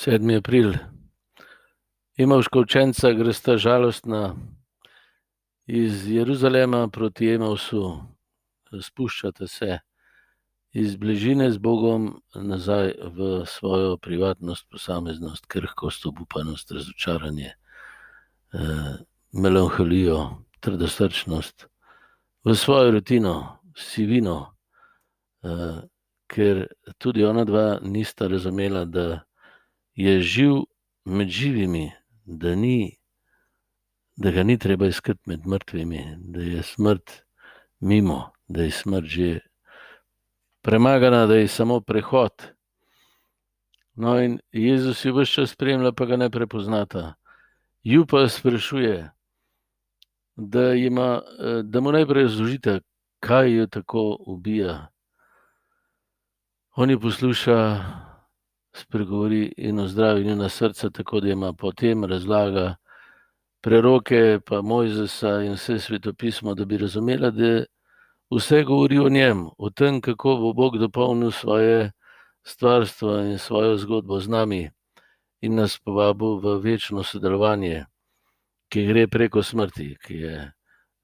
7. april. Emavška učenca gresta žalostna iz Jeruzalema proti Emavsu, spuščata se iz bližine z Bogom nazaj v svojo privatnost, posameznost, krhkost, obupanost, razočaranje, melanholijo, trdosrčnost, v svojo rutino, sivino, ker tudi onadva nista razumela, da je živ med živimi, da ni, da ga ni treba iskati med mrtvimi, da je smrt mimo, da je smrt že premagana, da je samo prehod. No, in Jezus ju ves čas spremlja, pa ga ne prepoznata. Ju pa sprašuje, da jima, da mu najprej razložita, kaj jo tako ubija. On jo posluša, spregovori in ozdravi njuna srca, tako da jima potem razlaga preroke pa Mojzesa in vse svetopismo, da bi razumela, da vse govori o njem, o tem, kako bo Bog dopolnil svoje stvarstvo in svojo zgodbo z nami in nas povabil v večno sodelovanje, ki gre preko smrti, ki je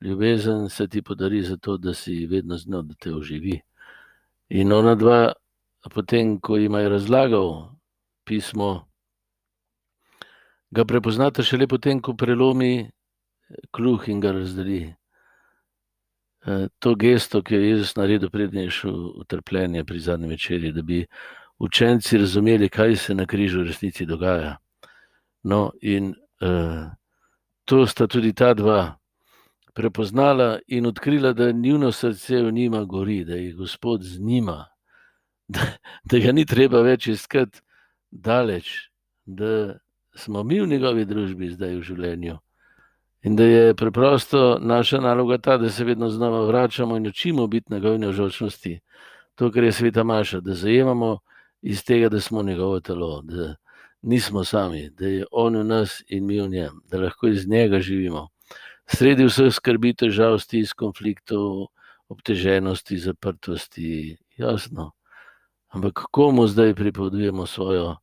ljubezen, se ti podari zato, da si vedno z njo, da te oživi. In onadva potem, ko jima je razlagal pismo, ga prepoznata šele potem, ko prelomi kruh in ga razdeli. to gesto, ki jo je Jezus naredil, preden je šel v trpljenje pri zadnji večerji, da bi učenci razumeli, kaj se na križu v resnici dogaja. No, in, to sta tudi ta dva prepoznala in odkrila, da njuno srce v njima gori, da je Gospod z njima. Da ga ni treba več iskati daleč, da smo mi v njegovi družbi zdaj v življenju. In da je preprosto naša naloga ta, da se vedno znova vračamo in učimo biti njegovi navzočnosti. To, kar je sveta Maša, da zajemamo iz tega, da smo njegovo telo, da nismo sami, da je on v nas in mi v njem, da lahko iz njega živimo. Sredi vseh skrbi, težav, stisk, konfliktov, obteženosti, zaprtosti, jasno. Ampak komu zdaj pripovedujemo svojo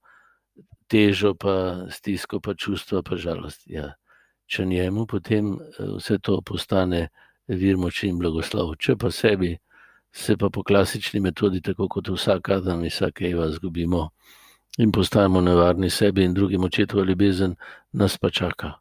težo pa stisko pa čustva pa žalost? Ja, če njemu, potem, vse to postane vir moči in blagoslov, če pa sebi, se pa po klasični metodi, tako kot vsak Adam in vsaka Eva, izgubimo in postajamo nevarni sebi in drugim, očetova ljubezen nas pa čaka.